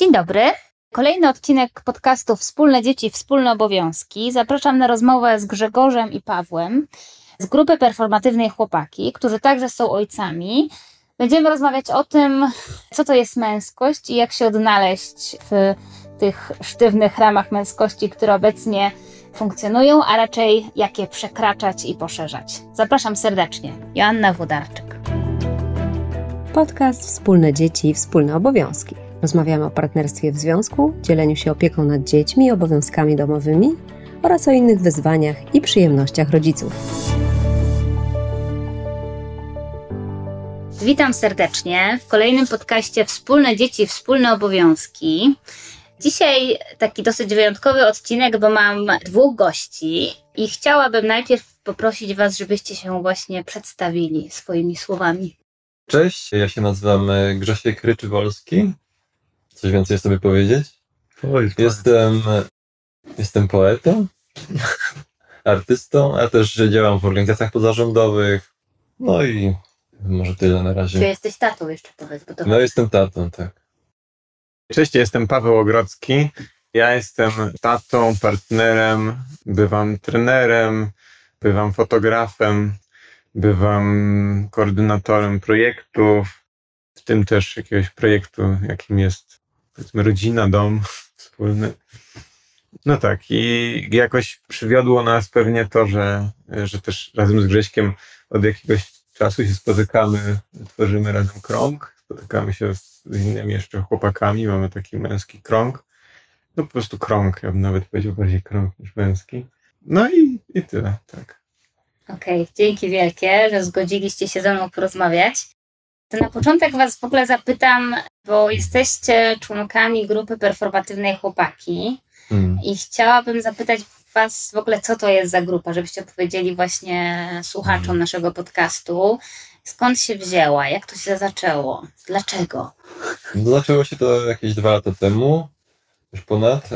Dzień dobry. Kolejny odcinek podcastu Wspólne Dzieci, Wspólne Obowiązki. Zapraszam na rozmowę z Grzegorzem i Pawłem z grupy performatywnej Chłopaki, którzy także są ojcami. Będziemy rozmawiać o tym, co to jest męskość i jak się odnaleźć w tych sztywnych ramach męskości, które obecnie funkcjonują, a raczej jak je przekraczać i poszerzać. Zapraszam serdecznie. Joanna Włodarczyk. Podcast Wspólne Dzieci, Wspólne Obowiązki. Rozmawiamy o partnerstwie w związku, dzieleniu się opieką nad dziećmi i obowiązkami domowymi oraz o innych wyzwaniach i przyjemnościach rodziców. Witam serdecznie w kolejnym podcaście Wspólne Dzieci, Wspólne Obowiązki. Dzisiaj taki dosyć wyjątkowy odcinek, bo mam dwóch gości i chciałabym najpierw poprosić Was, żebyście się właśnie przedstawili swoimi słowami. Cześć, ja się nazywam e, Grzesiek Ryczywolski. Coś więcej sobie powiedzieć? Powiedz, Jestem, jestem poetą, artystą, a też działam w organizacjach pozarządowych. No i może tyle na Czy razie. jesteś tatą jeszcze powiedz, bo to No jestem tatą, tak. Cześć, jestem Paweł Ogrodzki. Ja jestem tatą, partnerem, bywam trenerem, bywam fotografem, bywam koordynatorem projektów, w tym też jakiegoś projektu, jakim jest powiedzmy rodzina, dom wspólny. No tak, i jakoś przywiodło nas pewnie to, że, że też razem z Grześkiem od jakiegoś czasu się spotykamy, tworzymy razem krąg, spotykamy się z innymi jeszcze chłopakami, mamy taki męski krąg. No po prostu krąg, ja bym nawet powiedział bardziej krąg niż męski. No i, i tyle, tak. Okej, dzięki wielkie, że zgodziliście się ze mną porozmawiać. To na początek Was w ogóle zapytam, bo jesteście członkami grupy performatywnej Chłopaki Mm. i chciałabym zapytać Was w ogóle, co to jest za grupa, żebyście opowiedzieli właśnie słuchaczom Mhm. naszego podcastu, skąd się wzięła, jak to się zaczęło, dlaczego. No, zaczęło się to jakieś dwa lata temu, już ponad.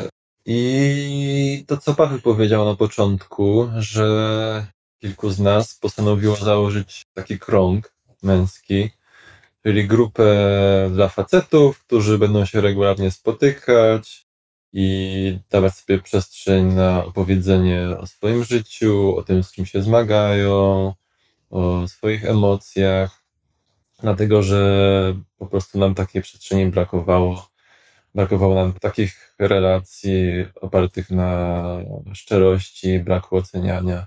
I to, co Paweł powiedział na początku, że kilku z nas postanowiło założyć taki krąg męski, czyli grupę dla facetów, którzy będą się regularnie spotykać i dawać sobie przestrzeń na opowiedzenie o swoim życiu, o tym, z czym się zmagają, o swoich emocjach dlatego że po prostu nam takiej przestrzeni brakowało. Brakowało nam takich relacji opartych na szczerości, braku oceniania.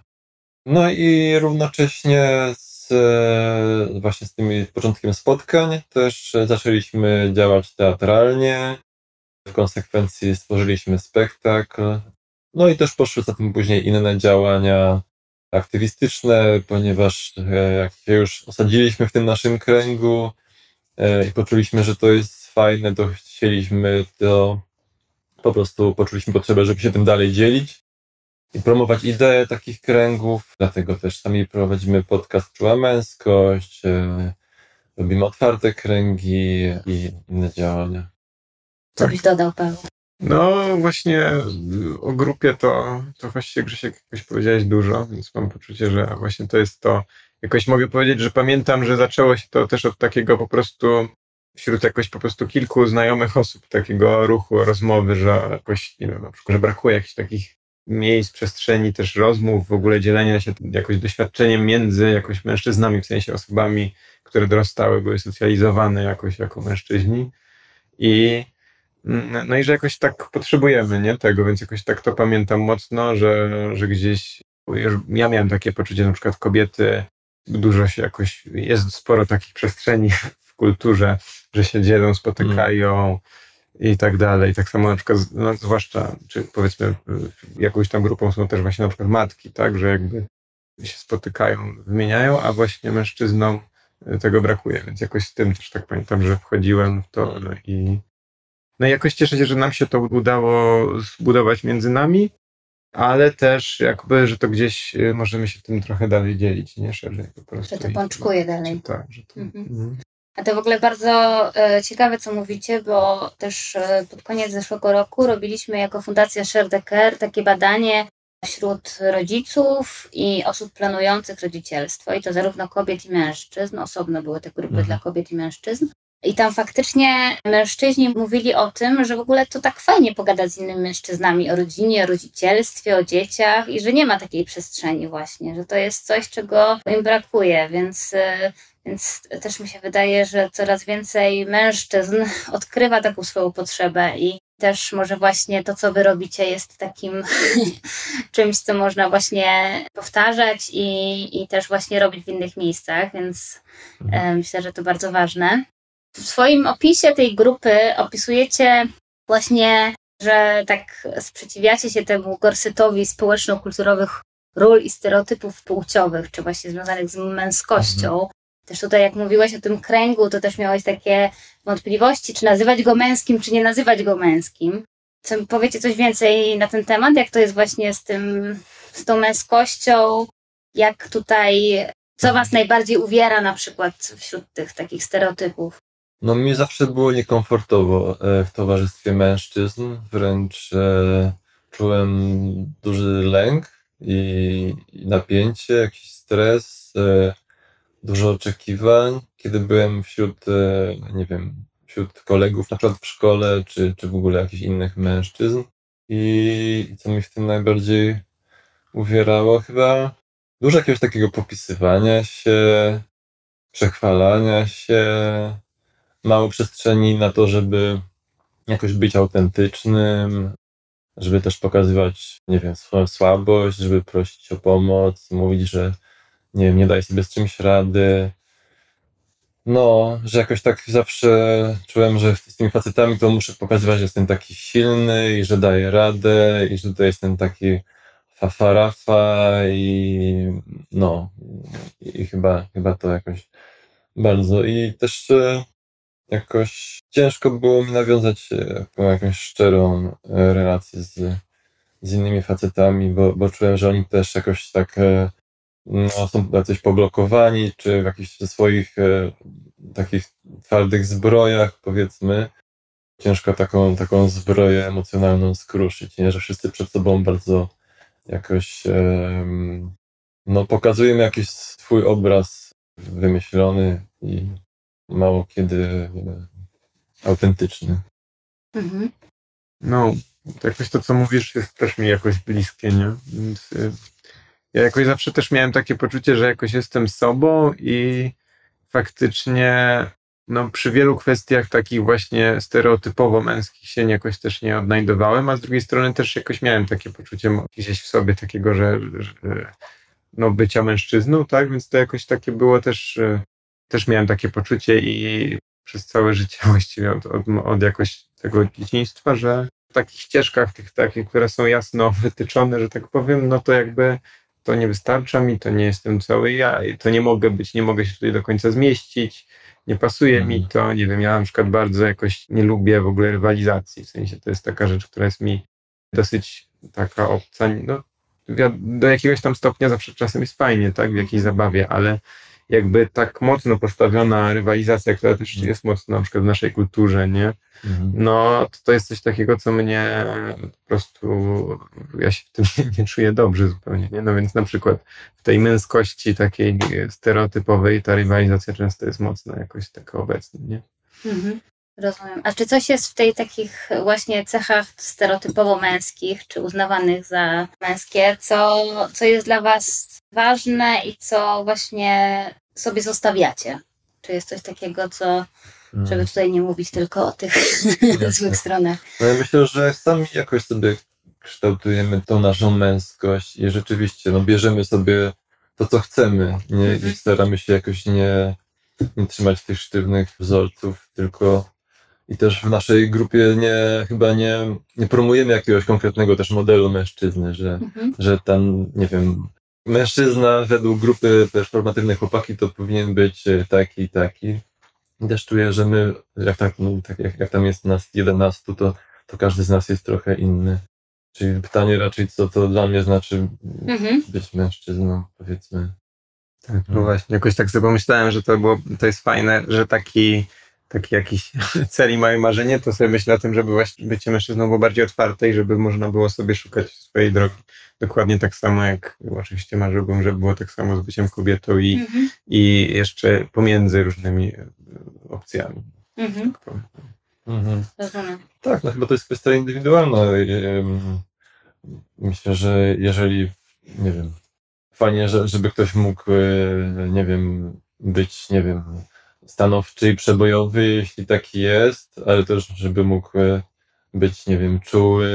No i równocześnie z, e, właśnie z tym początkiem spotkań też zaczęliśmy działać teatralnie. W konsekwencji stworzyliśmy spektakl. No i też poszły za tym później inne działania aktywistyczne, ponieważ e, jak się już osadziliśmy w tym naszym kręgu e, i poczuliśmy, że to jest fajne, to chcieliśmy to po prostu poczuliśmy potrzebę, żeby się tym dalej dzielić i promować ideę takich kręgów. Dlatego też sami prowadzimy podcast Czuła Męskość, e, robimy otwarte kręgi i inne działania. Co byś dodał, Paweł? No właśnie o grupie to, to właściwie Grzesiek jakoś powiedziałeś dużo, więc mam poczucie, że właśnie to jest to. Jakoś mogę powiedzieć, że pamiętam, że zaczęło się to też od takiego po prostu wśród jakoś po prostu kilku znajomych osób, takiego ruchu, rozmowy, że jakoś, nie wiem, na przykład, że brakuje jakichś takich miejsc, przestrzeni, też rozmów, w ogóle dzielenia się jakoś doświadczeniem między jakoś mężczyznami, w sensie osobami, które dorastały, były socjalizowane jakoś jako mężczyźni. I Mm, No i że jakoś tak potrzebujemy, nie? Tego, więc jakoś tak to pamiętam mocno, że, że gdzieś ja miałem takie poczucie, na przykład kobiety dużo się jakoś, jest sporo takich przestrzeni w kulturze, że się dzielą, spotykają i tak dalej. Tak samo na przykład, no, zwłaszcza, czy powiedzmy, y, jakąś tam grupą są też właśnie na przykład matki, tak, że jakby się spotykają, wymieniają, a właśnie mężczyznom y, tego brakuje, więc jakoś z tym też tak pamiętam, że wchodziłem w to no i no i jakoś cieszę się, że nam się to udało zbudować między nami, ale też jakby, że to gdzieś y, możemy się tym trochę dalej dzielić, nie szerzej po prostu. Że to pączkuje dalej. Tak, że to, Mhm. mhm. A to w ogóle bardzo e, ciekawe, co mówicie, bo też e, pod koniec zeszłego roku robiliśmy jako Fundacja Share the Care takie badanie wśród rodziców i osób planujących rodzicielstwo, i to zarówno kobiet i mężczyzn. Osobno były te grupy Mhm. dla kobiet i mężczyzn. I tam faktycznie mężczyźni mówili o tym, że w ogóle to tak fajnie pogadać z innymi mężczyznami o rodzinie, o rodzicielstwie, o dzieciach i że nie ma takiej przestrzeni właśnie, że to jest coś, czego im brakuje, więc, y, więc też mi się wydaje, że coraz więcej mężczyzn odkrywa taką swoją potrzebę i też może właśnie to, co wy robicie, jest takim czymś, co można właśnie powtarzać i, i też właśnie robić w innych miejscach, więc e, myślę, że to bardzo ważne. W swoim opisie tej grupy opisujecie właśnie, że tak sprzeciwiacie się temu gorsetowi społeczno-kulturowych ról i stereotypów płciowych, czy właśnie związanych z męskością. Też tutaj, jak mówiłeś o tym kręgu, to też miałeś takie wątpliwości, czy nazywać go męskim, czy nie nazywać go męskim. Co, powiecie coś więcej na ten temat? Jak to jest właśnie z tym, z tą męskością? Jak tutaj, co was najbardziej uwiera na przykład wśród tych takich stereotypów? No mi zawsze było niekomfortowo e, w towarzystwie mężczyzn, wręcz e, czułem duży lęk i, napięcie, jakiś stres, e, dużo oczekiwań, kiedy byłem wśród, nie wiem, wśród kolegów, na przykład w szkole, czy, czy w ogóle jakichś innych mężczyzn. I co mi w tym najbardziej uwierało, chyba dużo jakiegoś takiego popisywania się, przechwalania się, mało przestrzeni na to, żeby jakoś być autentycznym, żeby też pokazywać, nie wiem, swoją słabość, żeby prosić o pomoc, mówić, że nie wiem, nie daje sobie z czymś rady. No, że jakoś tak zawsze czułem, że z tymi facetami to muszę pokazywać, że jestem taki silny i że daję radę i że to jestem taki fafarafa i no, i chyba, chyba to jakoś bardzo. I też e, jakoś ciężko było mi nawiązać e, jakąś szczerą e, relację z, z innymi facetami, bo, bo czułem, że oni też jakoś tak e, no, są jacyś poblokowani, czy w jakichś swoich takich twardych zbrojach, powiedzmy. Ciężko taką, taką zbroję emocjonalną skruszyć, nie? że wszyscy przed sobą bardzo jakoś em, no, pokazują jakiś swój obraz wymyślony i mało kiedy e, autentyczny. Mhm. No, to jakoś to, co mówisz, jest też mi jakoś bliskie, nie? Więc y, ja jakoś zawsze też miałem takie poczucie, że jakoś jestem sobą i faktycznie no, przy wielu kwestiach takich właśnie stereotypowo męskich się jakoś też nie odnajdowałem, a z drugiej strony też jakoś miałem takie poczucie gdzieś w sobie takiego, że, że no, bycia mężczyzną, tak? Więc to jakoś takie było też, y, też miałem takie poczucie i przez całe życie właściwie od, od, od jakoś tego dzieciństwa, że w takich ścieżkach, tych takich, które są jasno wytyczone, że tak powiem, no to jakby to nie wystarcza mi, to nie jestem cały ja, to nie mogę być, nie mogę się tutaj do końca zmieścić, nie pasuje mi Mhm. to, nie wiem, ja na przykład bardzo jakoś nie lubię w ogóle rywalizacji, w sensie to jest taka rzecz, która jest mi dosyć taka obca, no do jakiegoś tam stopnia zawsze czasem jest fajnie, tak, w jakiejś zabawie, ale jakby tak mocno postawiona rywalizacja, która też jest mocno na przykład w naszej kulturze, nie? Mhm. No, to, to jest coś takiego, co mnie po prostu, ja się w tym nie, nie czuję dobrze zupełnie, nie? No więc na przykład w tej męskości takiej stereotypowej ta rywalizacja często jest mocno jakoś taka obecna, nie? Mhm. Rozumiem. A czy coś jest w tej takich właśnie cechach stereotypowo męskich, czy uznawanych za męskie, co, co jest dla Was ważne i co właśnie sobie zostawiacie? Czy jest coś takiego, co, żeby tutaj nie mówić tylko o tych złych stronach? No ja myślę, że sami jakoś sobie kształtujemy tą naszą męskość i rzeczywiście no, bierzemy sobie to, co chcemy nie? Mhm. i staramy się jakoś nie, nie trzymać tych sztywnych wzorców, tylko i też w naszej grupie nie, chyba nie, nie promujemy jakiegoś konkretnego też modelu mężczyzny, że, Mhm. że tam, nie wiem, mężczyzna według grupy performatywnej chłopaki to powinien być e, taki i taki. I też czuję, że my, jak, tak, no, tak jak, jak tam jest nas 11, to, to każdy z nas jest trochę inny. Czyli pytanie raczej, co to dla mnie znaczy Mhm. być mężczyzną, powiedzmy. Tak, no No. właśnie, jakoś tak sobie pomyślałem, że to było, to jest fajne, że taki, taki jakiś cel i małe marzenie, to sobie myślę o tym, żeby właśnie bycie mężczyzną było bardziej otwarte i żeby można było sobie szukać swojej drogi. Dokładnie tak samo jak oczywiście marzyłbym, żeby było tak samo z byciem kobietą i, Mhm. i jeszcze pomiędzy różnymi e, opcjami. Mhm. tak. Mhm. Rozumiem. Tak, no chyba to jest kwestia indywidualna. Ym, Myślę, że jeżeli, nie wiem, fajnie, że, żeby ktoś mógł, e, nie wiem, być, nie wiem, stanowczy i przebojowy, jeśli taki jest, ale też, żeby mógł e, być, nie wiem, czuły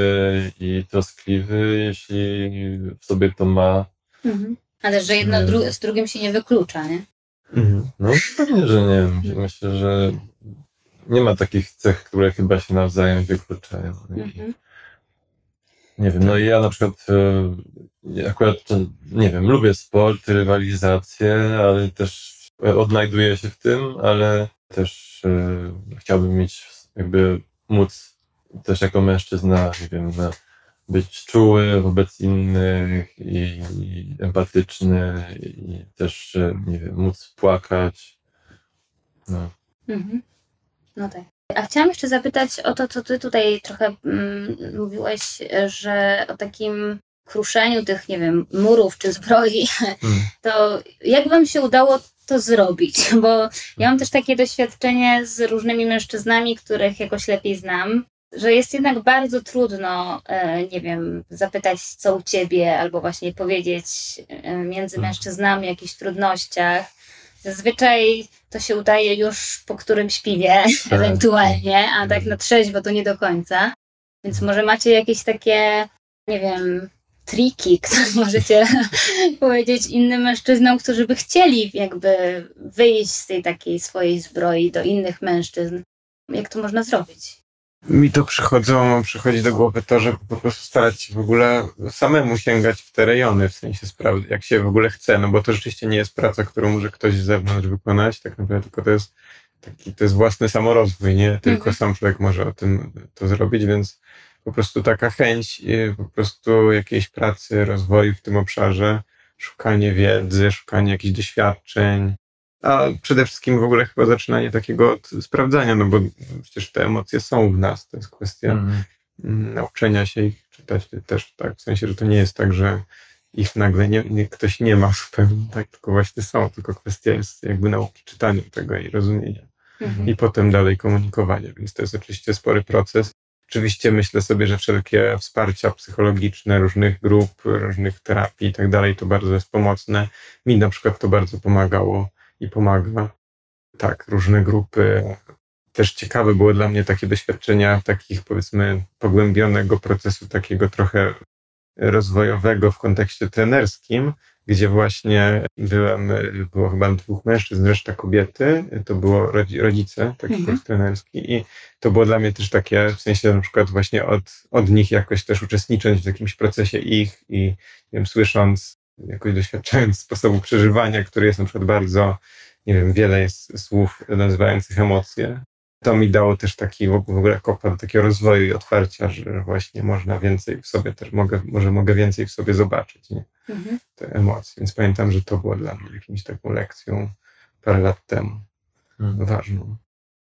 i troskliwy, jeśli w sobie to ma. Mhm. Ale że jedno dru- z drugim się nie wyklucza, nie? Mhm. No pewnie, że nie. Myślę, że nie ma takich cech, które chyba się nawzajem wykluczają. Mhm. Nie wiem, no i ja na przykład e, akurat, nie wiem, lubię sport, rywalizację, ale też odnajduję się w tym, ale też e, chciałbym mieć, jakby móc też jako mężczyzna, nie wiem, być czuły wobec innych i, i empatyczny i też, e, nie wiem, móc płakać. No. Mhm. No tak. A chciałam jeszcze zapytać o to, co ty tutaj trochę mm, mówiłeś, że o takim kruszeniu tych, nie wiem, murów czy zbroi, Mm. to jak wam się udało to zrobić? Bo ja mam też takie doświadczenie z różnymi mężczyznami, których jakoś lepiej znam, że jest jednak bardzo trudno, e, nie wiem, zapytać co u ciebie, albo właśnie powiedzieć e, między Mm. mężczyznami o jakichś trudnościach. Zazwyczaj to się udaje już po którymś piwie, ewentualnie, a tak na trzeźwo to nie do końca. Więc może macie jakieś takie, nie wiem, triki, które możecie powiedzieć innym mężczyznom, którzy by chcieli jakby wyjść z tej takiej swojej zbroi do innych mężczyzn. Jak to można zrobić? Mi to przychodzą, przychodzi do głowy to, że po prostu starać się w ogóle samemu sięgać w te rejony, w sensie spraw, jak się w ogóle chce, no bo to rzeczywiście nie jest praca, którą może ktoś z zewnątrz wykonać, tak naprawdę, tylko to jest taki, to jest własny samorozwój, nie? Tylko Mhm. sam człowiek może o tym to zrobić, więc po prostu taka chęć y, po prostu jakiejś pracy, rozwoju w tym obszarze, szukanie wiedzy, szukanie jakichś doświadczeń, a przede wszystkim w ogóle chyba zaczynanie takiego od sprawdzania, no bo przecież te emocje są w nas, to jest kwestia Mm. nauczenia się ich czytać też, tak, w sensie, że to nie jest tak, że ich nagle nie, nie, ktoś nie ma zupełnie, tak, tylko właśnie są, tylko kwestia jest jakby nauki czytania tego i rozumienia Mhm. i potem dalej komunikowania, więc to jest oczywiście spory proces. Oczywiście myślę sobie, że wszelkie wsparcia psychologiczne różnych grup, różnych terapii i tak dalej, to bardzo jest pomocne. Mi na przykład to bardzo pomagało i pomaga. Tak, różne grupy. Też ciekawe było dla mnie takie doświadczenia takich powiedzmy pogłębionego procesu takiego trochę rozwojowego w kontekście trenerskim, gdzie właśnie byłem, było chyba dwóch mężczyzn, reszta kobiety, to było rodzi- rodzice, taki Mhm. kurs trenerski i to było dla mnie też takie, w sensie na przykład właśnie od, od nich jakoś też uczestnicząc w jakimś procesie ich i nie wiem, słysząc, jakoś doświadczając sposobu przeżywania, który jest na przykład bardzo, nie wiem, wiele jest słów nazywających emocje. To mi dało też taki w ogóle kopa do takiego rozwoju i otwarcia, że właśnie można więcej w sobie też, mogę, może mogę więcej w sobie zobaczyć, nie? Mhm. te emocje. Więc pamiętam, że to było dla mnie jakimś taką lekcją parę lat temu Mm. ważną.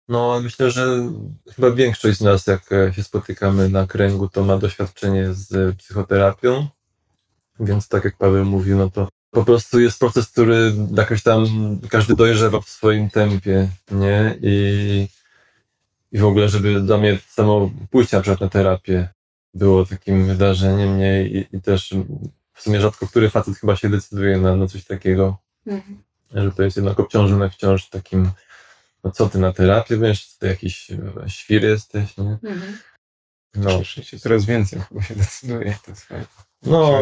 No, myślę, że chyba większość z nas, jak e, się spotykamy na kręgu, to ma doświadczenie z psychoterapią. Więc tak jak Paweł mówił, no to po prostu jest proces, który jakoś tam każdy dojrzewa w swoim tempie, nie? I, i w ogóle, żeby dla mnie samo pójście na przykład na terapię było takim wydarzeniem, nie? I, i też w sumie rzadko który facet chyba się decyduje na, na coś takiego Mhm. że to jest jednak obciążone wciąż takim, no co ty na terapię będziesz, co ty jakiś e, świr jesteś, nie? Mhm. No, Cieszę się coraz więcej chyba się decyduje. To jest fajne. no,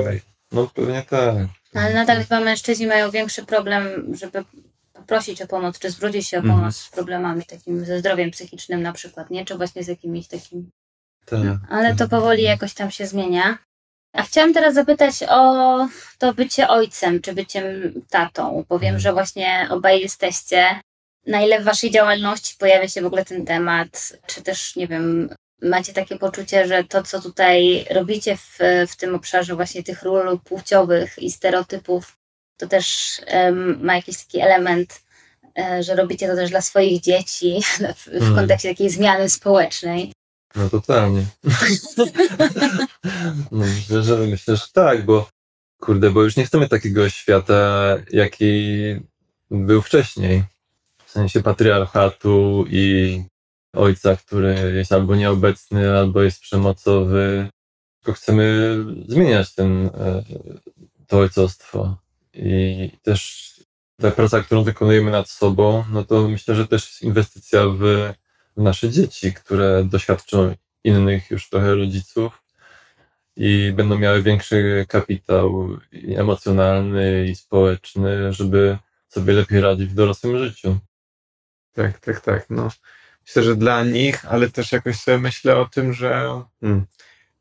no pewnie tak. Ale nadal chyba mężczyźni mają większy problem, żeby poprosić o pomoc, czy zwrócić się o Mhm. pomoc z problemami takim ze zdrowiem psychicznym na przykład, nie? Czy właśnie z jakimiś takimi tak. Ale to powoli jakoś tam się zmienia. A chciałam teraz zapytać o to bycie ojcem, czy byciem tatą, bo wiem, Mhm. że właśnie obaj jesteście. Na ile w waszej działalności pojawia się w ogóle ten temat? Czy też, nie wiem, macie takie poczucie, że to, co tutaj robicie w, w tym obszarze właśnie tych ról płciowych i stereotypów, to też ma jakiś taki element, e, że robicie to też dla swoich dzieci w, w Mhm. kontekście takiej zmiany społecznej. No totalnie. no, myślę, że, myślę, że tak, bo kurde, bo już nie chcemy takiego świata, jaki był wcześniej. W sensie patriarchatu i ojca, który jest albo nieobecny, albo jest przemocowy. Tylko chcemy zmieniać ten, e, to ojcostwo. I też ta praca, którą wykonujemy nad sobą, no to myślę, że też jest inwestycja w, w nasze dzieci, które doświadczą innych już trochę rodziców i będą miały większy kapitał i emocjonalny i społeczny, żeby sobie lepiej radzić w dorosłym życiu. Tak, tak, tak. No. Myślę, że dla nich, ale też jakoś sobie myślę o tym, że. Hmm.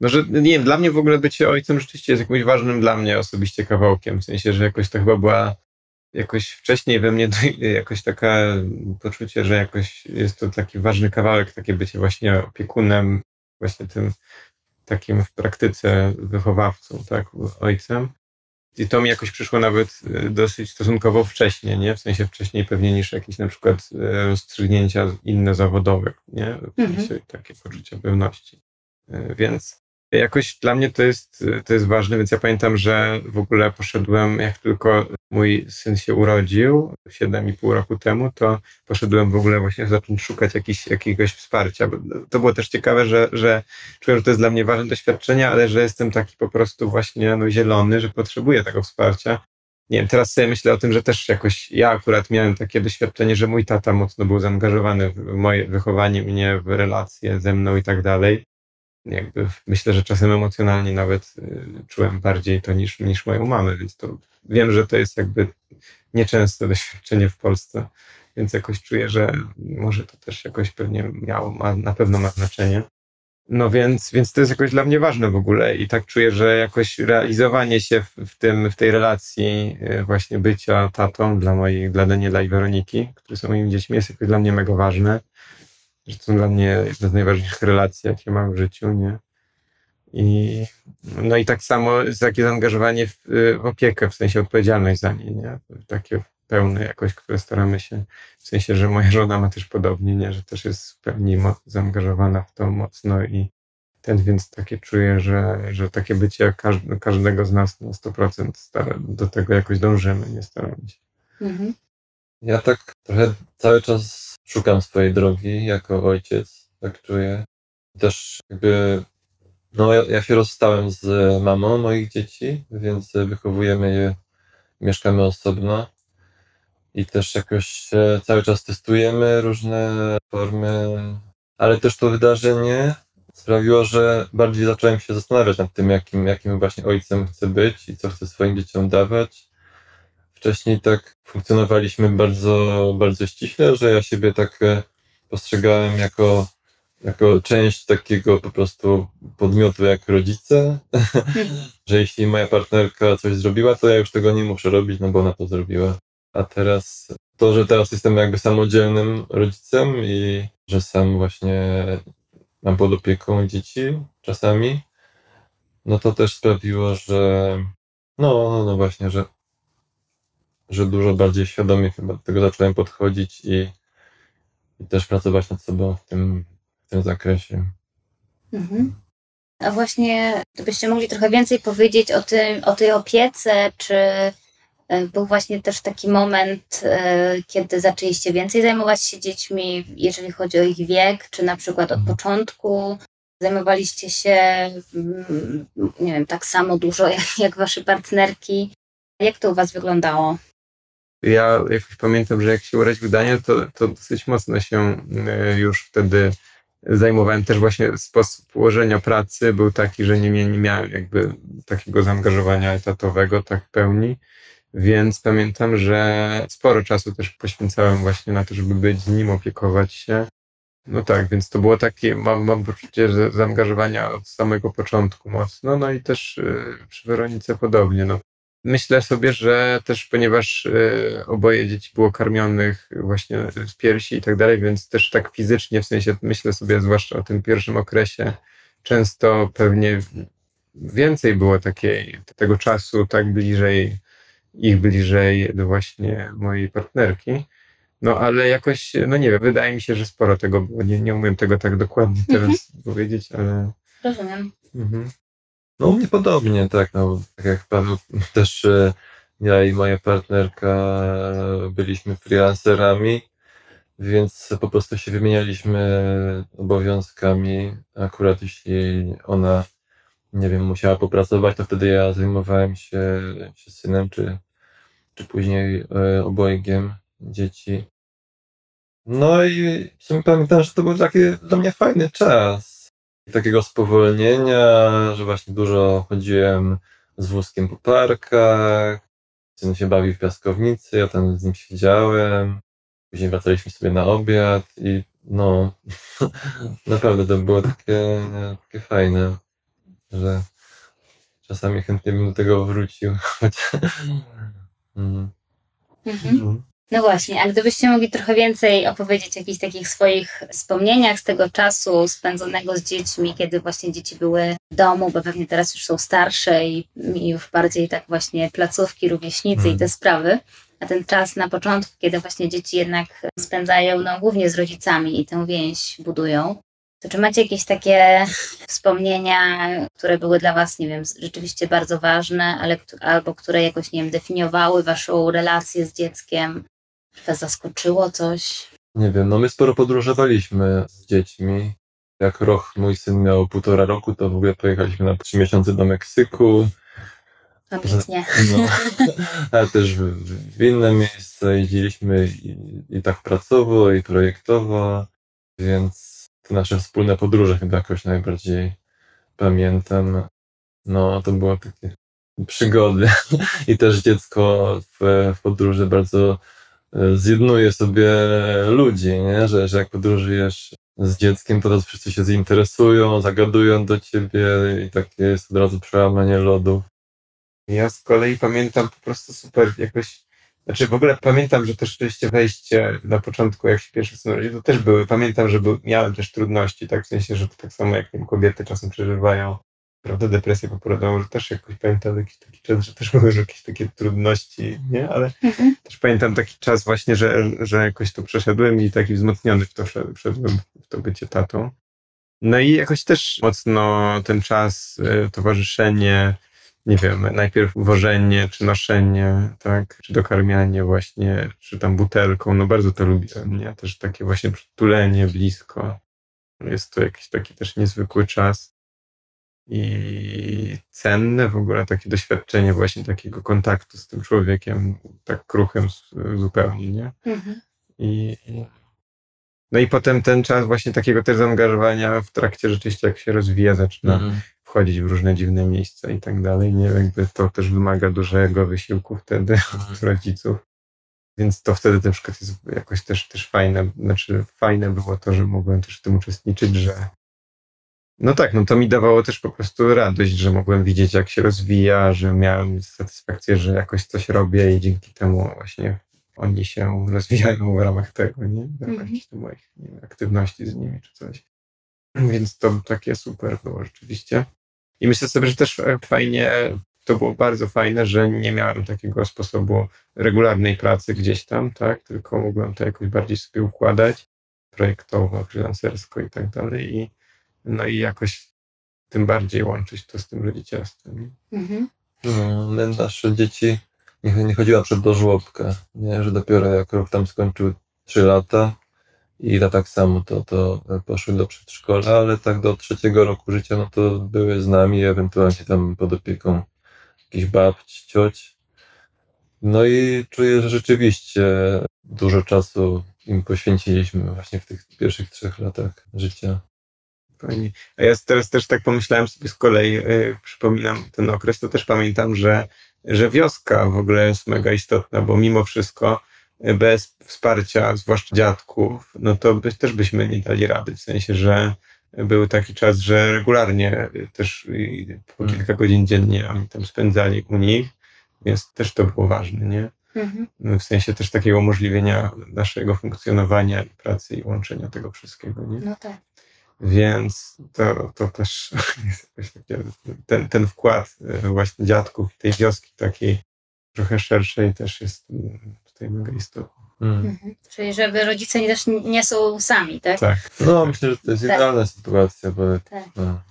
No, że nie wiem, dla mnie w ogóle bycie ojcem rzeczywiście jest jakimś ważnym dla mnie osobiście kawałkiem. W sensie, że jakoś to chyba była jakoś wcześniej we mnie jakoś takie poczucie, że jakoś jest to taki ważny kawałek, takie bycie właśnie opiekunem, właśnie tym takim w praktyce wychowawcą, tak, ojcem. I to mi jakoś przyszło nawet e, dosyć stosunkowo wcześnie, nie? W sensie wcześniej pewnie niż jakieś na przykład e, rozstrzygnięcia inne zawodowe, nie? W sensie mhm. takie poczucie pewności. E, więc jakoś dla mnie to jest, to jest ważne, więc ja pamiętam, że w ogóle poszedłem, jak tylko mój syn się urodził 7,5 roku temu, to poszedłem w ogóle właśnie zacząć szukać jakiś, jakiegoś wsparcia. To było też ciekawe, że, że czułem, że to jest dla mnie ważne doświadczenie, ale że jestem taki po prostu właśnie no, zielony, że potrzebuję tego wsparcia. Nie wiem, teraz sobie myślę o tym, że też jakoś ja akurat miałem takie doświadczenie, że mój tata mocno był zaangażowany w moje wychowanie mnie, w relacje ze mną i tak dalej jakby myślę, że czasem emocjonalnie nawet y, czułem bardziej to niż, niż moją mamę, więc to wiem, że to jest jakby nieczęste doświadczenie w Polsce, więc jakoś czuję, że może to też jakoś pewnie miało, ma, na pewno ma znaczenie. No więc, więc to jest jakoś dla mnie ważne w ogóle i tak czuję, że jakoś realizowanie się w, w tym, w tej relacji y, właśnie bycia tatą dla mojej, dla Daniela i Weroniki, które są moimi dziećmi, jest jakoś dla mnie mega ważne że to dla mnie jedna z najważniejszych relacji, jakie mam w życiu, nie? I, no i tak samo takie zaangażowanie w, w opiekę, w sensie odpowiedzialność za nie, nie? Takie pełne jakoś, które staramy się, w sensie, że moja żona ma też podobnie, nie? Że też jest w pełni zaangażowana w to mocno i ten, więc takie czuję, że, że takie bycie każdego z nas na 100% stara, do tego jakoś dążymy, nie staramy się. Mhm. Ja tak trochę cały czas szukam swojej drogi jako ojciec, tak czuję. Też jakby, no ja, ja się rozstałem z mamą moich dzieci, więc wychowujemy je, mieszkamy osobno i też jakoś cały czas testujemy różne formy, ale też to wydarzenie sprawiło, że bardziej zacząłem się zastanawiać nad tym, jakim, jakim właśnie ojcem chcę być i co chcę swoim dzieciom dawać wcześniej tak funkcjonowaliśmy bardzo, bardzo ściśle, że ja siebie tak e, postrzegałem jako, jako część takiego po prostu podmiotu jak rodzice, że jeśli moja partnerka coś zrobiła, to ja już tego nie muszę robić, no bo ona to zrobiła. A teraz to, że teraz jestem jakby samodzielnym rodzicem i że sam właśnie mam pod opieką dzieci czasami, no to też sprawiło, że no, no, no właśnie, że że dużo bardziej świadomie chyba do tego zacząłem podchodzić i, i też pracować nad sobą w tym, w tym zakresie. Mhm. A właśnie, gdybyście mogli trochę więcej powiedzieć o, tym, o tej opiece, czy e, był właśnie też taki moment, e, kiedy zaczęliście więcej zajmować się dziećmi, jeżeli chodzi o ich wiek, czy na przykład od mhm. początku zajmowaliście się, mm, nie wiem, tak samo dużo jak, jak wasze partnerki? Jak to u was wyglądało? Ja jakoś pamiętam, że jak się urodził Daniel, to, to dosyć mocno się e, już wtedy zajmowałem. Też właśnie sposób ułożenia pracy był taki, że nie, nie miałem jakby takiego zaangażowania etatowego tak pełni. Więc pamiętam, że sporo czasu też poświęcałem właśnie na to, żeby być z nim, opiekować się. No tak, więc to było takie, mam, mam poczucie zaangażowania od samego początku mocno, no i też yy, przy Weronice podobnie. No, Myślę sobie, że też ponieważ e, oboje dzieci było karmionych właśnie z piersi i tak dalej, więc też tak fizycznie, w sensie myślę sobie zwłaszcza o tym pierwszym okresie, często pewnie więcej było takiej, tego czasu tak bliżej, ich bliżej do właśnie mojej partnerki. No ale jakoś, no nie wiem, wydaje mi się, że sporo tego było. Nie, nie umiem tego tak dokładnie teraz mhm. powiedzieć, ale. Rozumiem. Mhm. No u mnie podobnie, tak, no, tak jak Paweł, też e, ja i moja partnerka byliśmy freelancerami, więc po prostu się wymienialiśmy obowiązkami. Akurat jeśli ona, nie wiem, musiała popracować, to wtedy ja zajmowałem się, się synem, czy, czy później e, obojgiem dzieci. No i w sumie pamiętam, że to był taki dla mnie fajny czas. Takiego spowolnienia, że właśnie dużo chodziłem z wózkiem po parkach. Syn się bawił w piaskownicy, ja tam z nim siedziałem. Później wracaliśmy sobie na obiad i no, naprawdę to było takie, takie fajne, że czasami chętnie bym do tego wrócił. Choć... Mm. Mhm. No właśnie, a gdybyście mogli trochę więcej opowiedzieć o jakichś takich swoich wspomnieniach z tego czasu spędzonego z dziećmi, kiedy właśnie dzieci były w domu, bo pewnie teraz już są starsze i, i już bardziej tak właśnie placówki, rówieśnicy Mhm. i te sprawy. A ten czas na początku, kiedy właśnie dzieci jednak spędzają no, głównie z rodzicami i tę więź budują, to czy macie jakieś takie wspomnienia, które były dla Was, nie wiem, rzeczywiście bardzo ważne, ale albo które jakoś, nie wiem, definiowały Waszą relację z dzieckiem? Was zaskoczyło coś? Nie wiem, no my sporo podróżowaliśmy z dziećmi. Jak Roch, mój syn miał półtora roku, to w ogóle pojechaliśmy na trzy miesiące do Meksyku. Ambitnie. No, ale też w, inne miejsca jeździliśmy i, i tak pracowo, i projektowo, więc te nasze wspólne podróże chyba jakoś najbardziej pamiętam. No, to było takie przygody. I też dziecko w, w podróży bardzo zjednuje sobie ludzi, nie? Że, że jak podróżujesz z dzieckiem, to teraz wszyscy się zainteresują, zagadują do ciebie i takie jest od razu przełamanie lodu. Ja z kolei pamiętam po prostu super jakoś, znaczy w ogóle pamiętam, że też rzeczywiście wejście na początku, jak się pierwszy syn urodził, to też były, pamiętam, że był, miałem też trudności, tak w sensie, że to tak samo jak kobiety czasem przeżywają, prawda, depresję poporodową, że też jakoś pamiętam jakiś taki czas, że też były jakieś takie trudności, nie, ale Mhm. też pamiętam taki czas właśnie, że, że jakoś to przeszedłem i taki wzmocniony w to wszedł- wszedłem, w to bycie tatą. No i jakoś też mocno ten czas, y, towarzyszenie, nie wiem, najpierw wożenie, czy noszenie, tak, czy dokarmianie właśnie, czy tam butelką, no bardzo to lubiłem, nie? Też takie właśnie przytulenie blisko. Jest to jakiś taki też niezwykły czas i cenne w ogóle takie doświadczenie właśnie takiego kontaktu z tym człowiekiem, tak kruchym zupełnie, nie? Mhm. I, no i potem ten czas właśnie takiego też zaangażowania w trakcie rzeczywiście jak się rozwija, zaczyna Mhm. wchodzić w różne dziwne miejsca i tak dalej. Nie jakby to też wymaga dużego wysiłku wtedy od rodziców. Więc to wtedy na przykład jest jakoś też, też fajne, znaczy fajne było to, że mogłem też w tym uczestniczyć, że no tak, no to mi dawało też po prostu radość, że mogłem widzieć jak się rozwija, że miałem satysfakcję, że jakoś coś robię i dzięki temu właśnie oni się rozwijają w ramach tego, nie? W ramach jakichś tam moich wiem, aktywności z nimi czy coś. Więc to takie super było rzeczywiście. I myślę sobie, że też fajnie, to było bardzo fajne, że nie miałem takiego sposobu regularnej pracy gdzieś tam, tak? Tylko mogłem to jakoś bardziej sobie układać projektowo, freelancersko i tak dalej. I, no i jakoś tym bardziej łączyć to z tym rodzicielstwem. Mhm. No, my nasze dzieci nie, nie chodziła przed do żłobka, nie? że dopiero jak rok tam skończył 3 lata i ta tak samo to, to poszły do przedszkola, ale tak do trzeciego roku życia no to były z nami, ewentualnie tam pod opieką jakichś babci, cioć. No i czuję, że rzeczywiście dużo czasu im poświęciliśmy właśnie w tych pierwszych trzech latach życia. Fajnie. A ja teraz też tak pomyślałem sobie z kolei, y, przypominam ten okres, to też pamiętam, że, że wioska w ogóle jest mega istotna, bo mimo wszystko y, bez wsparcia, zwłaszcza dziadków, no to by, też byśmy nie dali rady. W sensie, że był taki czas, że regularnie y, też y, po Mm. kilka godzin dziennie oni tam spędzali u nich, więc też to było ważne, nie? Mhm. W sensie też takiego umożliwienia naszego funkcjonowania pracy i łączenia tego wszystkiego, nie? No tak. Więc to, to też jest ten, ten wkład e, właśnie dziadków i tej wioski takiej trochę szerszej też jest mm, tutaj mega istotny. Mm. Mhm. Czyli żeby rodzice nie, też nie są sami, tak? Tak. No, myślę, że to jest Tak. idealna sytuacja, bo Tak. no,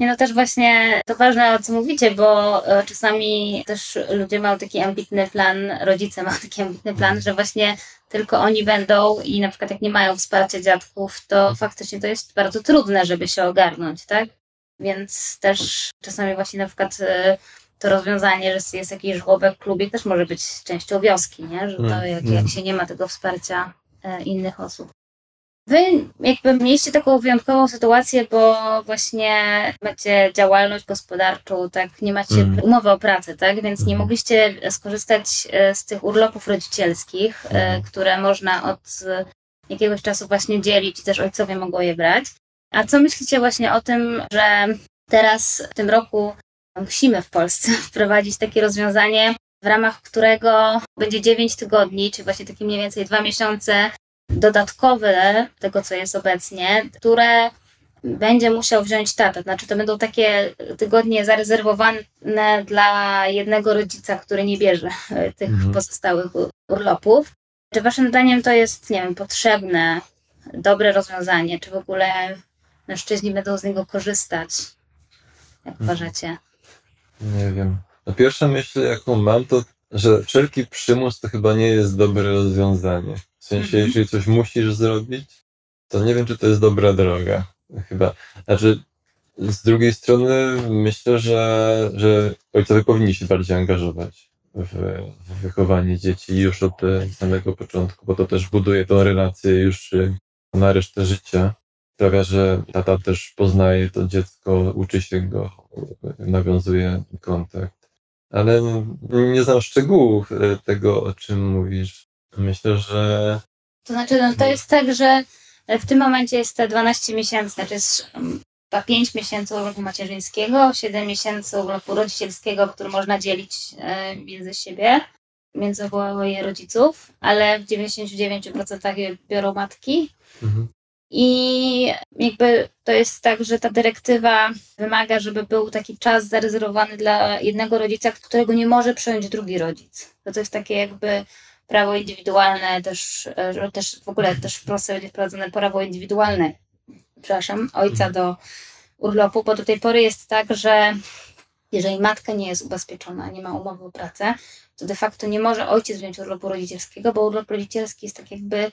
Nie no też właśnie to ważne o co mówicie, bo e, czasami też ludzie mają taki ambitny plan, rodzice mają taki ambitny plan, że właśnie tylko oni będą i na przykład jak nie mają wsparcia dziadków, to faktycznie to jest bardzo trudne, żeby się ogarnąć, tak? Więc też czasami właśnie na przykład e, to rozwiązanie, że jest jakiś żłobek w klubie też może być częścią wioski, nie? Że to Mm, jak, jak się nie ma tego wsparcia e, innych osób. Wy jakby mieliście taką wyjątkową sytuację, bo właśnie macie działalność gospodarczą, tak, nie macie Mhm. umowy o pracę, tak, więc nie Mhm. mogliście skorzystać e, z tych urlopów rodzicielskich, e, Mhm. które można od jakiegoś czasu właśnie dzielić i też ojcowie mogą je brać. A co myślicie właśnie o tym, że teraz w tym roku musimy w Polsce wprowadzić takie rozwiązanie, w ramach którego będzie 9 tygodni, czy właśnie takie mniej więcej dwa miesiące dodatkowe tego, co jest obecnie, które będzie musiał wziąć tata. Znaczy, to będą takie tygodnie zarezerwowane dla jednego rodzica, który nie bierze tych Mhm. pozostałych urlopów. Czy waszym zdaniem to jest, nie wiem, potrzebne, dobre rozwiązanie? Czy w ogóle mężczyźni będą z niego korzystać? Jak Mhm. uważacie? Nie wiem. No pierwsza myśl, jaką mam, to, że wszelki przymus to chyba nie jest dobre rozwiązanie. Sensie, jeśli coś musisz zrobić, to nie wiem, czy to jest dobra droga. Chyba. Znaczy, z drugiej strony myślę, że, że ojcowie powinni się bardziej angażować w, w wychowanie dzieci już od e, samego początku, bo to też buduje tą relację już e, na resztę życia. Sprawia, że tata też poznaje to dziecko, uczy się go, nawiązuje kontakt. Ale nie znam szczegółów e, tego, o czym mówisz. Myślę, że To znaczy, no, to jest tak, że w tym momencie jest te 12 miesięcy, znaczy jest um, chyba 5 miesięcy urlopu macierzyńskiego, 7 miesięcy urlopu rodzicielskiego, który można dzielić e, między siebie, między oboje rodziców, ale w 99% je biorą matki. mhm. I jakby to jest tak, że ta dyrektywa wymaga, żeby był taki czas zarezerwowany dla jednego rodzica, którego nie może przejąć drugi rodzic. To, to jest takie jakby prawo indywidualne, też, e, też w ogóle też w Polsce będzie wprowadzone prawo indywidualne, przepraszam, ojca do urlopu, bo do tej pory jest tak, że jeżeli matka nie jest ubezpieczona, nie ma umowy o pracę, to de facto nie może ojciec wziąć urlopu rodzicielskiego, bo urlop rodzicielski jest tak jakby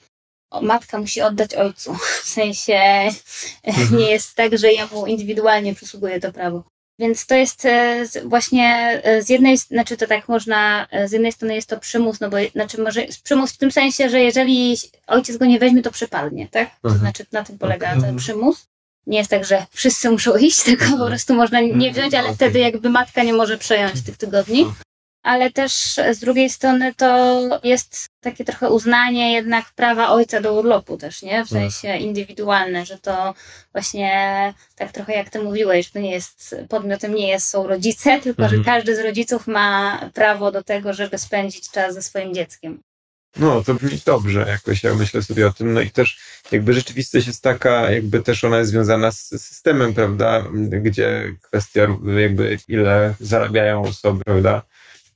o, matka musi oddać ojcu. W sensie nie jest tak, że jemu indywidualnie przysługuje to prawo. Więc to jest e, właśnie e, z jednej, znaczy to tak można, e, z jednej strony jest to przymus, no bo znaczy może przymus w tym sensie, że jeżeli ojciec go nie weźmie, to przypadnie, tak? To Mhm. znaczy na tym polega Okej. ten przymus. Nie jest tak, że wszyscy muszą iść, tylko po Mhm. prostu można nie wziąć, ale Okej. wtedy jakby matka nie może przejąć tych tygodni. Ale też z drugiej strony to jest takie trochę uznanie jednak prawa ojca do urlopu też, nie? W Tak. sensie indywidualne, że to właśnie tak trochę jak ty mówiłeś, to nie jest, podmiotem nie jest, są rodzice, tylko Mhm. że każdy z rodziców ma prawo do tego, żeby spędzić czas ze swoim dzieckiem. No, to brzmi dobrze jakoś, ja myślę sobie o tym. No i też jakby rzeczywistość jest taka, jakby też ona jest związana z systemem, prawda, gdzie kwestia jakby ile zarabiają osoby, prawda,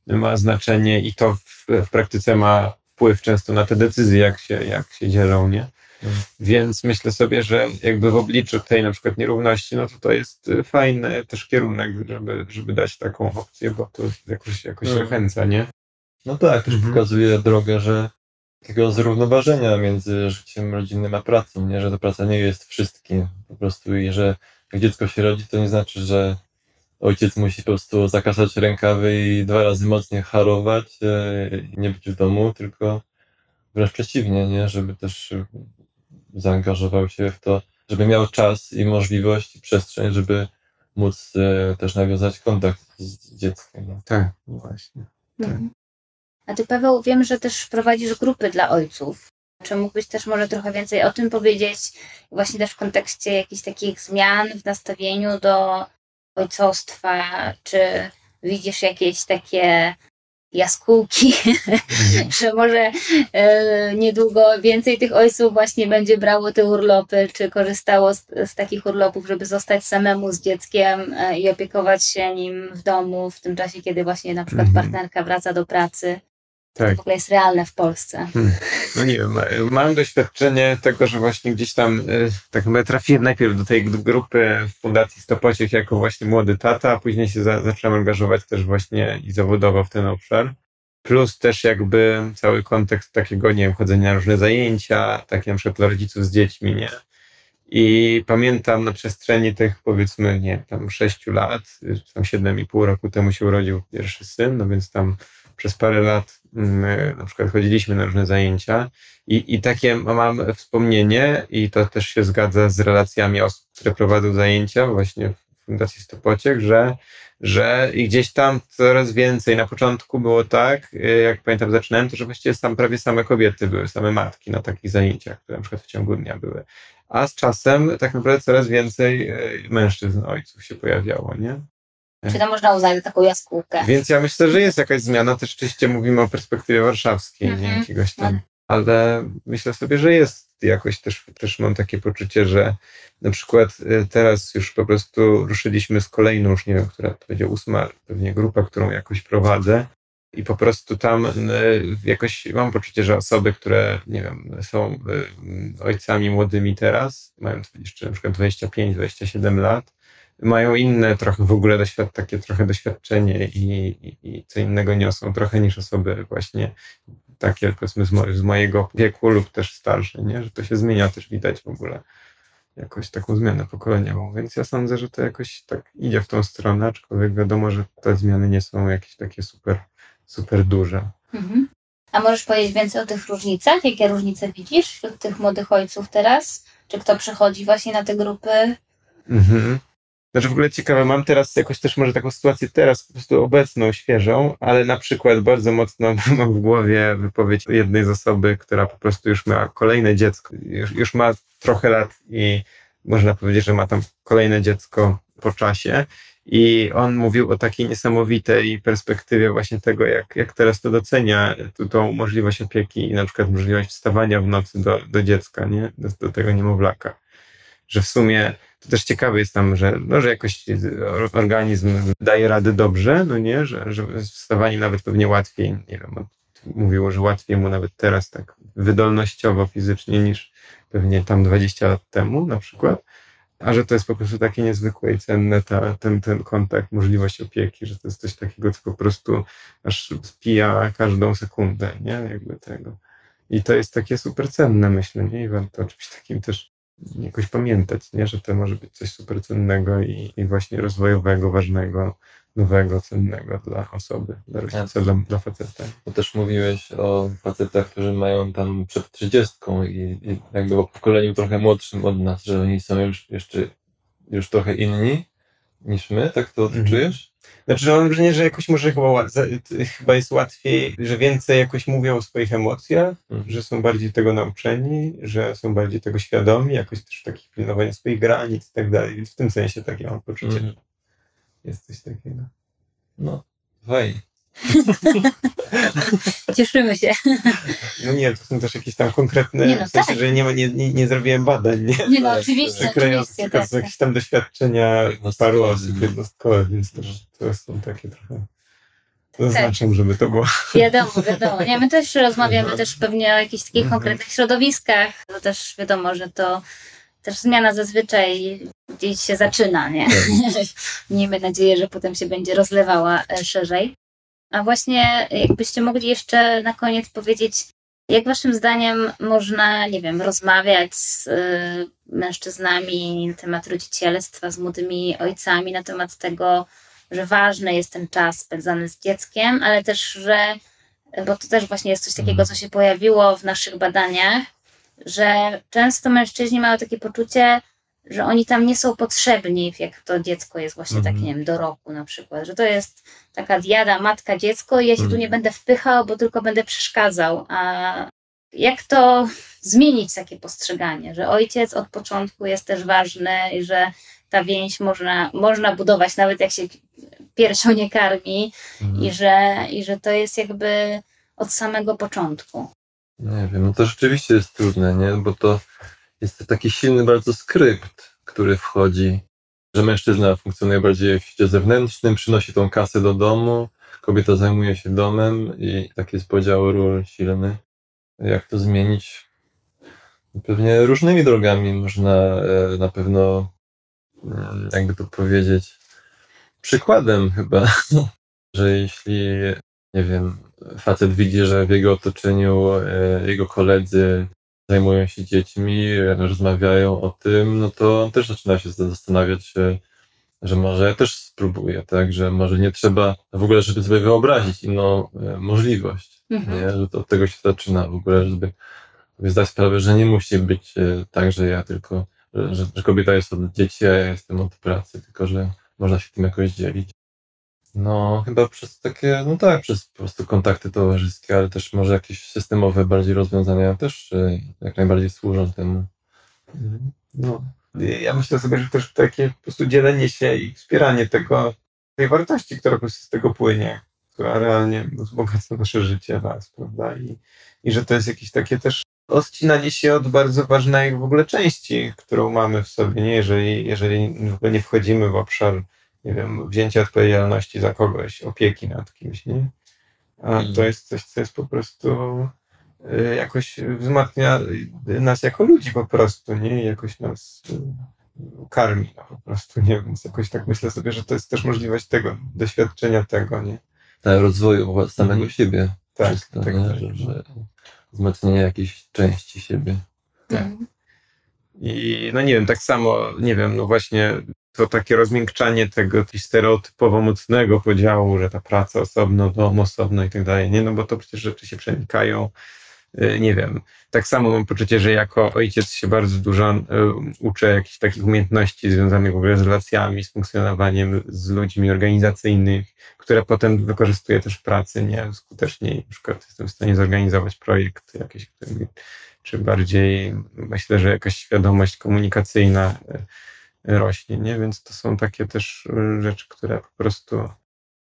ma znaczenie i to w, w praktyce ma wpływ często na te decyzje, jak się, jak się dzielą, nie? Mhm. Więc myślę sobie, że jakby w obliczu tej na przykład nierówności, no to to jest y, fajny też kierunek, żeby, żeby dać taką opcję, bo to jakoś, jakoś Mhm. zachęca, nie? No tak, też Mhm. pokazuje drogę, że takiego zrównoważenia między życiem rodzinnym a pracą, nie? że ta praca nie jest wszystkim. Po prostu i że jak dziecko się rodzi, to nie znaczy, że ojciec musi po prostu zakasać rękawy i dwa razy mocniej harować e, i nie być w domu, tylko wręcz przeciwnie, nie? żeby też zaangażował się w to, żeby miał czas i możliwość i przestrzeń, żeby móc e, też nawiązać kontakt z dzieckiem. no. Tak, właśnie. Tak. Mhm. A ty, Paweł, wiem, że też prowadzisz grupy dla ojców. Czy mógłbyś też może trochę więcej o tym powiedzieć, właśnie też w kontekście jakichś takich zmian w nastawieniu do ojcostwa? Czy widzisz jakieś takie jaskółki, że może e, niedługo więcej tych ojców właśnie będzie brało te urlopy, czy korzystało z, z takich urlopów, żeby zostać samemu z dzieckiem e, i opiekować się nim w domu w tym czasie, kiedy właśnie na przykład Mhm. partnerka wraca do pracy. Tak. w ogóle jest realne w Polsce. No nie wiem, mam doświadczenie tego, że właśnie gdzieś tam y, tak naprawdę trafiłem najpierw do tej grupy w Fundacji Stopociech jako właśnie młody tata, a później się za, zacząłem angażować też właśnie i zawodowo w ten obszar. Plus też jakby cały kontekst takiego, nie wiem, chodzenia na różne zajęcia, takie na przykład dla rodziców z dziećmi, nie? I pamiętam na przestrzeni tych powiedzmy, nie tam sześciu lat, tam siedem i pół roku temu się urodził pierwszy syn, no więc tam przez parę lat my na przykład chodziliśmy na różne zajęcia i, i takie mam wspomnienie i to też się zgadza z relacjami osób, które prowadzą zajęcia właśnie w Fundacji Stopociek, że, że i gdzieś tam coraz więcej. Na początku było tak, jak pamiętam zaczynałem, to że właściwie tam prawie same kobiety były, same matki na takich zajęciach, które na przykład w ciągu dnia były. A z czasem tak naprawdę coraz więcej e, mężczyzn, ojców się pojawiało, nie? Czy to można uznać za taką jaskółkę? Więc ja myślę, że jest jakaś zmiana. Też oczywiście mówimy o perspektywie warszawskiej, nie Mhm. jakiegoś tam. No. Ale myślę sobie, że jest jakoś też, też mam takie poczucie, że na przykład y, teraz już po prostu ruszyliśmy z kolejną, już nie wiem, która to będzie ósma pewnie grupa, którą jakoś prowadzę. I po prostu tam jakoś mam poczucie, że osoby, które, nie wiem, są y, ojcami młodymi teraz, mają jeszcze na przykład 25-27 lat, mają inne trochę w ogóle doświad- takie trochę doświadczenie i, i, i co innego niosą trochę niż osoby właśnie takie powiedzmy z, mo- z mojego wieku lub też starsze, nie? że to się zmienia też widać w ogóle jakoś taką zmianę pokoleniową, więc ja sądzę, że to jakoś tak idzie w tą stronę, aczkolwiek wiadomo, że te zmiany nie są jakieś takie super, super duże. Mhm. A możesz powiedzieć więcej o tych różnicach? Jakie różnice widzisz wśród tych młodych ojców teraz? Czy kto przychodzi właśnie na te grupy? Mhm. Znaczy w ogóle ciekawe, mam teraz jakoś też może taką sytuację teraz po prostu obecną, świeżą, ale na przykład bardzo mocno mam w głowie wypowiedź jednej z osoby, która po prostu już miała kolejne dziecko, już, już ma trochę lat i można powiedzieć, że ma tam kolejne dziecko po czasie. I on mówił o takiej niesamowitej perspektywie właśnie tego, jak, jak teraz to docenia, tu, tą możliwość opieki i na przykład możliwość wstawania w nocy do, do dziecka, nie? Do, do tego niemowlaka. Że w sumie to też ciekawe jest tam, że, no, że jakoś organizm daje rady dobrze, no nie, że, że wstawanie nawet pewnie łatwiej, nie wiem, mówiło, że łatwiej mu nawet teraz tak wydolnościowo, fizycznie niż pewnie tam 20 lat temu na przykład, a że to jest po prostu takie niezwykłe i cenne ta, ten, ten kontakt, możliwość opieki, że to jest coś takiego, co po prostu aż spija każdą sekundę, nie, jakby tego. I to jest takie super cenne, myślę, nie, i warto czymś takim też jakoś pamiętać, nie? że to może być coś super cennego i, i właśnie rozwojowego, ważnego, nowego, cennego dla osoby, dla rodzica, dla, dla faceta. Bo też mówiłeś o facetach, którzy mają tam przed 30 i, i jakby o pokoleniu trochę młodszym od nas, że oni są już jeszcze już trochę inni niż my, tak to Mhm. czujesz? Znaczy, że mam wrażenie, że jakoś może chyba, chyba jest łatwiej, że więcej jakoś mówią o swoich emocjach, Mhm. że są bardziej tego nauczeni, że są bardziej tego świadomi, jakoś też takich pilnowania swoich granic i tak dalej, więc w tym sensie takie mam poczucie, Mhm. że jest coś takiego. No, fajnie. Cieszymy się. No nie, to są też jakieś tam konkretne, Nie no, w sensie, tak. że nie, ma- nie, nie, nie zrobiłem badań, nie? Nie no, Tak, oczywiście, oczywiście. tylko Tak, z jakieś tam doświadczenia paru osób jednostkowe, więc też to są takie trochę... Tak. Zaznaczam, żeby to było. Wiadomo, wiadomo. Nie, my też rozmawiamy też pewnie o jakichś takich Mhm. konkretnych środowiskach. To też wiadomo, że to też zmiana zazwyczaj gdzieś się zaczyna, nie? Miejmy nadzieję, że potem się będzie rozlewała e, szerzej. A właśnie jakbyście mogli jeszcze na koniec powiedzieć, jak waszym zdaniem można, nie wiem, rozmawiać z y, mężczyznami na temat rodzicielstwa, z młodymi ojcami, na temat tego, że ważny jest ten czas spędzany z dzieckiem, ale też, że, bo to też właśnie jest coś takiego, co się pojawiło w naszych badaniach, że często mężczyźni mają takie poczucie, że oni tam nie są potrzebni, jak to dziecko jest właśnie Mhm. takie, nie wiem, do roku na przykład, że to jest taka diada matka dziecko i ja się tu nie będę wpychał, bo tylko będę przeszkadzał. A jak to zmienić takie postrzeganie, że ojciec od początku jest też ważny i że ta więź można, można budować nawet jak się piersią nie karmi i że, i że to jest jakby od samego początku. Nie wiem, no to rzeczywiście jest trudne, nie? Bo to jest taki silny bardzo skrypt, który wchodzi że mężczyzna funkcjonuje bardziej w świecie zewnętrznym, przynosi tą kasę do domu, kobieta zajmuje się domem i taki jest podział ról silny. Jak to zmienić? Pewnie różnymi drogami można e, na pewno, mm, jakby to powiedzieć, przykładem chyba, że jeśli, nie wiem, facet widzi, że w jego otoczeniu e, jego koledzy zajmują się dziećmi, rozmawiają o tym, no to on też zaczyna się zastanawiać, e, że może ja też spróbuję, tak, że może nie trzeba w ogóle, żeby sobie wyobrazić inną e, możliwość, Mhm. nie? że to od tego się zaczyna w ogóle, żeby sobie zdać sprawę, że nie musi być e, tak, że ja tylko, że, że, że kobieta jest od dzieci, a ja jestem od pracy, tylko że można się tym jakoś dzielić. No, chyba przez takie, no tak, przez po prostu kontakty towarzyskie, ale też może jakieś systemowe bardziej rozwiązania też e, jak najbardziej służą temu. No. Ja myślę sobie, że też takie po prostu dzielenie się i wspieranie tego, tej wartości, która po prostu z tego płynie, która realnie wzbogaca nasze życie raz, prawda? I, I że to jest jakieś takie też odcinanie się od bardzo ważnej w ogóle części, którą mamy w sobie, nie? Jeżeli, jeżeli w ogóle nie wchodzimy w obszar, nie wiem, wzięcia odpowiedzialności za kogoś, opieki nad kimś, nie? A to Mhm. jest coś, co jest po prostu y, jakoś wzmacnia nas jako ludzi po prostu, nie? I Jakoś nas y, karmi no, po prostu, nie? Więc jakoś tak myślę sobie, że to jest też możliwość tego, doświadczenia tego, nie? Tak, rozwoju samego Mhm. siebie. Tak, to, tak, nie? tak. Że, że wzmocnienie jakiejś części siebie. Tak. I no nie wiem, tak samo, nie wiem, no właśnie to takie rozmiękczanie tego stereotypowo mocnego podziału, że ta praca osobno, dom osobno i tak dalej, nie? No bo to przecież rzeczy się przenikają. Y, Nie wiem. Tak samo mam poczucie, że jako ojciec się bardzo dużo y, uczę jakichś takich umiejętności związanych w ogóle z relacjami, z funkcjonowaniem z ludźmi organizacyjnych, które potem wykorzystuję też w pracy, nie? Skuteczniej. Na przykład jestem w stanie zorganizować projekt jakiś, czy bardziej myślę, że jakaś świadomość komunikacyjna rośnie, nie? Więc to są takie też y, rzeczy, które po prostu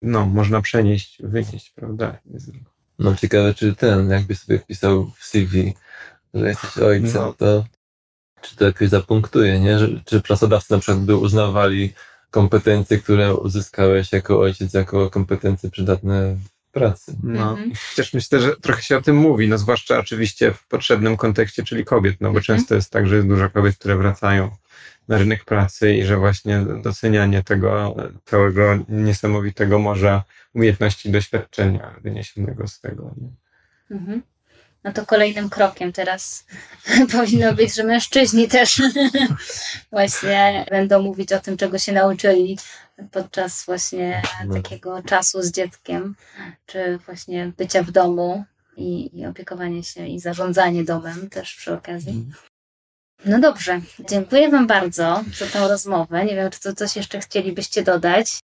no, można przenieść, wynieść, prawda? No ciekawe, czy ten, jakby sobie wpisał w CV, że jesteś ojcem, No. to czy to jakoś zapunktuje, nie? Że, czy pracodawcy na przykład by uznawali kompetencje, które uzyskałeś jako ojciec, jako kompetencje przydatne w pracy. No, Mhm. też myślę, że trochę się o tym mówi, no zwłaszcza oczywiście w potrzebnym kontekście, czyli kobiet, no bo Mhm. często jest tak, że jest dużo kobiet, które wracają na rynek pracy i że właśnie docenianie tego całego niesamowitego morza umiejętności doświadczenia wyniesionego z tego. Mhm. No to kolejnym krokiem teraz powinno być, że mężczyźni też właśnie będą mówić o tym, czego się nauczyli podczas właśnie No. takiego czasu z dzieckiem, czy właśnie bycia w domu i, i opiekowanie się i zarządzanie domem też przy okazji. No dobrze, dziękuję Wam bardzo za tę rozmowę. Nie wiem, czy to coś jeszcze chcielibyście dodać.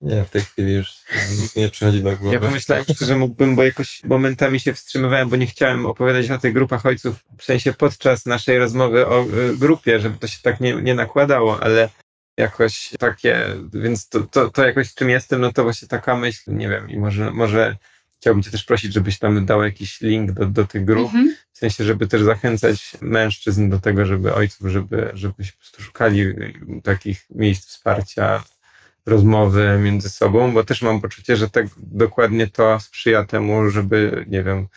Nie, w tej chwili już nic nie przychodzi do głowy. Ja pomyślałem, że mógłbym, bo jakoś momentami się wstrzymywałem, bo nie chciałem opowiadać o tych grupach ojców, w sensie podczas naszej rozmowy o y, grupie, żeby to się tak nie, nie nakładało, ale jakoś takie, więc to, to, to jakoś czym jestem, no to właśnie taka myśl, nie wiem, i może, może chciałbym cię też prosić, żebyś tam dał jakiś link do, do tych grup, Mhm. w sensie, żeby też zachęcać mężczyzn do tego, żeby ojców, żeby, żeby się po prostu szukali y, takich miejsc wsparcia, rozmowy między sobą, bo też mam poczucie, że tak dokładnie to sprzyja temu, żeby, nie wiem,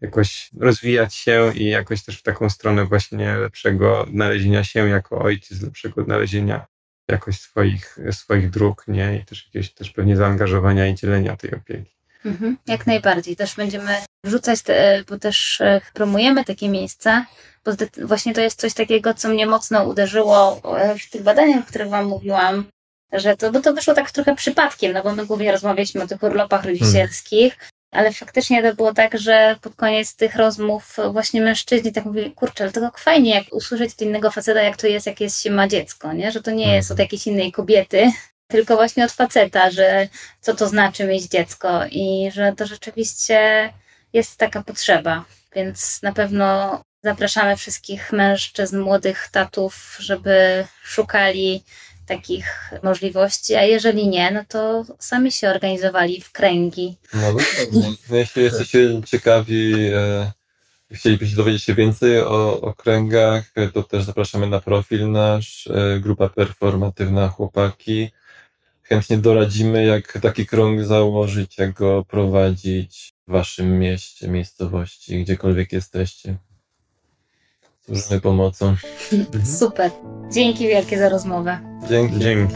jakoś rozwijać się i jakoś też w taką stronę właśnie lepszego znalezienia się jako ojciec, lepszego znalezienia jakoś swoich, swoich dróg, nie? I też jakiegoś też pewnie zaangażowania i dzielenia tej opieki. Mhm, jak najbardziej. Też będziemy wrzucać, te, bo też e, promujemy takie miejsca, bo właśnie to jest coś takiego, co mnie mocno uderzyło e, w tych badaniach, o których Wam mówiłam, że to, bo to wyszło tak trochę przypadkiem, no bo my głównie rozmawialiśmy o tych urlopach rodzicielskich, ale faktycznie to było tak, że pod koniec tych rozmów właśnie mężczyźni tak mówili, kurczę, ale to fajnie, jak usłyszeć od innego faceta, jak to jest, jak jest się ma dziecko, nie? Że to nie jest od jakiejś innej kobiety, tylko właśnie od faceta, że co to znaczy mieć dziecko i że to rzeczywiście jest taka potrzeba. Więc na pewno zapraszamy wszystkich mężczyzn, młodych tatów, żeby szukali takich możliwości, a jeżeli nie, no to sami się organizowali w kręgi. No dokładnie. No, jeśli jesteście ciekawi e, chcielibyście dowiedzieć się więcej o okręgach, to też zapraszamy na profil nasz, e, grupa performatywna Chłopaki. Chętnie doradzimy, jak taki krąg założyć, jak go prowadzić w waszym mieście, miejscowości, gdziekolwiek jesteście. Służymy pomocą. Super. Dzięki wielkie za rozmowę. Dzięki. Dzięki.